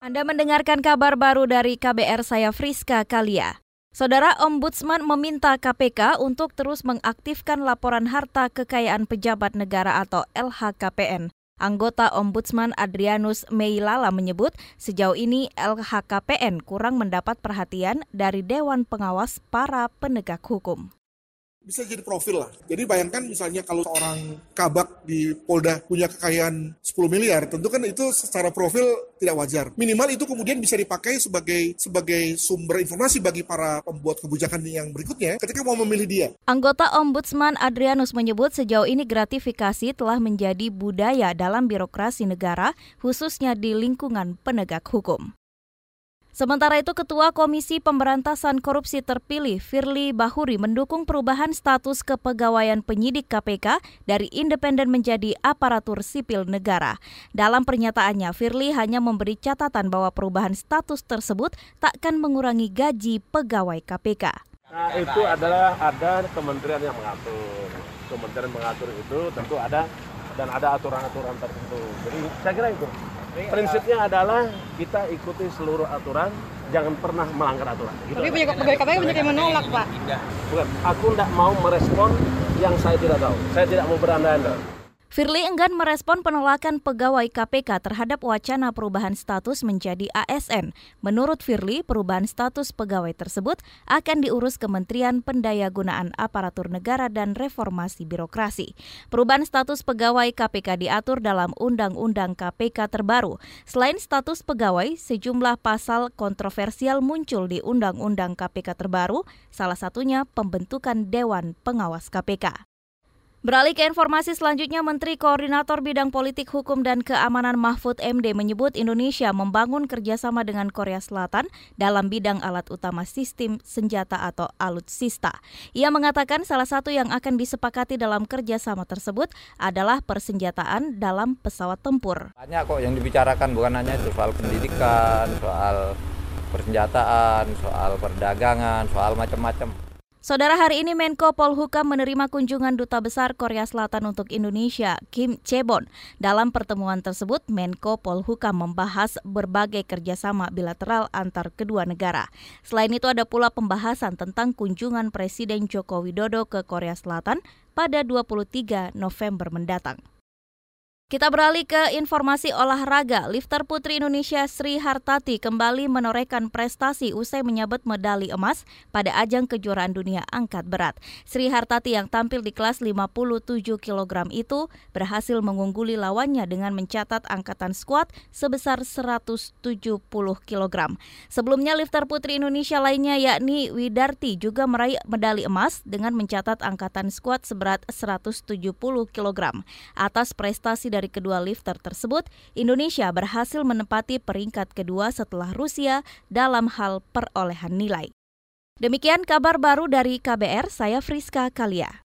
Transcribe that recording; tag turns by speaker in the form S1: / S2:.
S1: Anda mendengarkan kabar baru dari KBR saya Friska Kalia. Saudara Ombudsman meminta KPK untuk terus mengaktifkan laporan harta kekayaan pejabat negara atau LHKPN. Anggota Ombudsman Adrianus Meilala menyebut sejauh ini LHKPN kurang mendapat perhatian dari Dewan Pengawas para penegak hukum
S2: bisa jadi profil lah. Jadi bayangkan misalnya kalau seorang kabak di Polda punya kekayaan 10 miliar, tentu kan itu secara profil tidak wajar. Minimal itu kemudian bisa dipakai sebagai sebagai sumber informasi bagi para pembuat kebijakan yang berikutnya ketika mau memilih dia.
S1: Anggota Ombudsman Adrianus menyebut sejauh ini gratifikasi telah menjadi budaya dalam birokrasi negara, khususnya di lingkungan penegak hukum. Sementara itu, Ketua Komisi Pemberantasan Korupsi terpilih Firly Bahuri mendukung perubahan status kepegawaian penyidik KPK dari independen menjadi aparatur sipil negara. Dalam pernyataannya, Firly hanya memberi catatan bahwa perubahan status tersebut takkan mengurangi gaji pegawai KPK.
S3: Nah, itu adalah ada kementerian yang mengatur. Kementerian mengatur itu tentu ada dan ada aturan-aturan tertentu. Jadi saya kira itu. Prinsipnya adalah kita ikuti seluruh aturan, jangan pernah melanggar aturan.
S4: Gitu Tapi banyak pegawai KPK banyak yang menolak, Pak.
S3: Bukan, aku tidak mau merespon yang saya tidak tahu. Saya tidak mau berandai-andai.
S1: Firly enggan merespon penolakan pegawai KPK terhadap wacana perubahan status menjadi ASN. Menurut Firly, perubahan status pegawai tersebut akan diurus Kementerian Pendayagunaan Aparatur Negara dan Reformasi Birokrasi. Perubahan status pegawai KPK diatur dalam Undang-Undang KPK terbaru. Selain status pegawai, sejumlah pasal kontroversial muncul di Undang-Undang KPK terbaru, salah satunya pembentukan Dewan Pengawas KPK. Beralih ke informasi selanjutnya, Menteri Koordinator Bidang Politik Hukum dan Keamanan Mahfud MD menyebut Indonesia membangun kerjasama dengan Korea Selatan dalam bidang alat utama sistem senjata atau alutsista. Ia mengatakan salah satu yang akan disepakati dalam kerjasama tersebut adalah persenjataan dalam pesawat tempur.
S5: Banyak kok yang dibicarakan bukan hanya itu soal pendidikan, soal persenjataan, soal perdagangan, soal macam-macam.
S1: Saudara hari ini Menko Polhukam menerima kunjungan Duta Besar Korea Selatan untuk Indonesia, Kim Chebon. Dalam pertemuan tersebut, Menko Polhukam membahas berbagai kerjasama bilateral antar kedua negara. Selain itu ada pula pembahasan tentang kunjungan Presiden Joko Widodo ke Korea Selatan pada 23 November mendatang. Kita beralih ke informasi olahraga. Lifter putri Indonesia Sri Hartati kembali menorehkan prestasi usai menyabet medali emas pada ajang kejuaraan dunia angkat berat. Sri Hartati yang tampil di kelas 57 kg itu berhasil mengungguli lawannya dengan mencatat angkatan skuad sebesar 170 kg. Sebelumnya lifter putri Indonesia lainnya yakni Widarti juga meraih medali emas dengan mencatat angkatan skuad seberat 170 kg. Atas prestasi dari dari kedua lifter tersebut, Indonesia berhasil menempati peringkat kedua setelah Rusia dalam hal perolehan nilai. Demikian kabar baru dari KBR, saya Friska Kalia.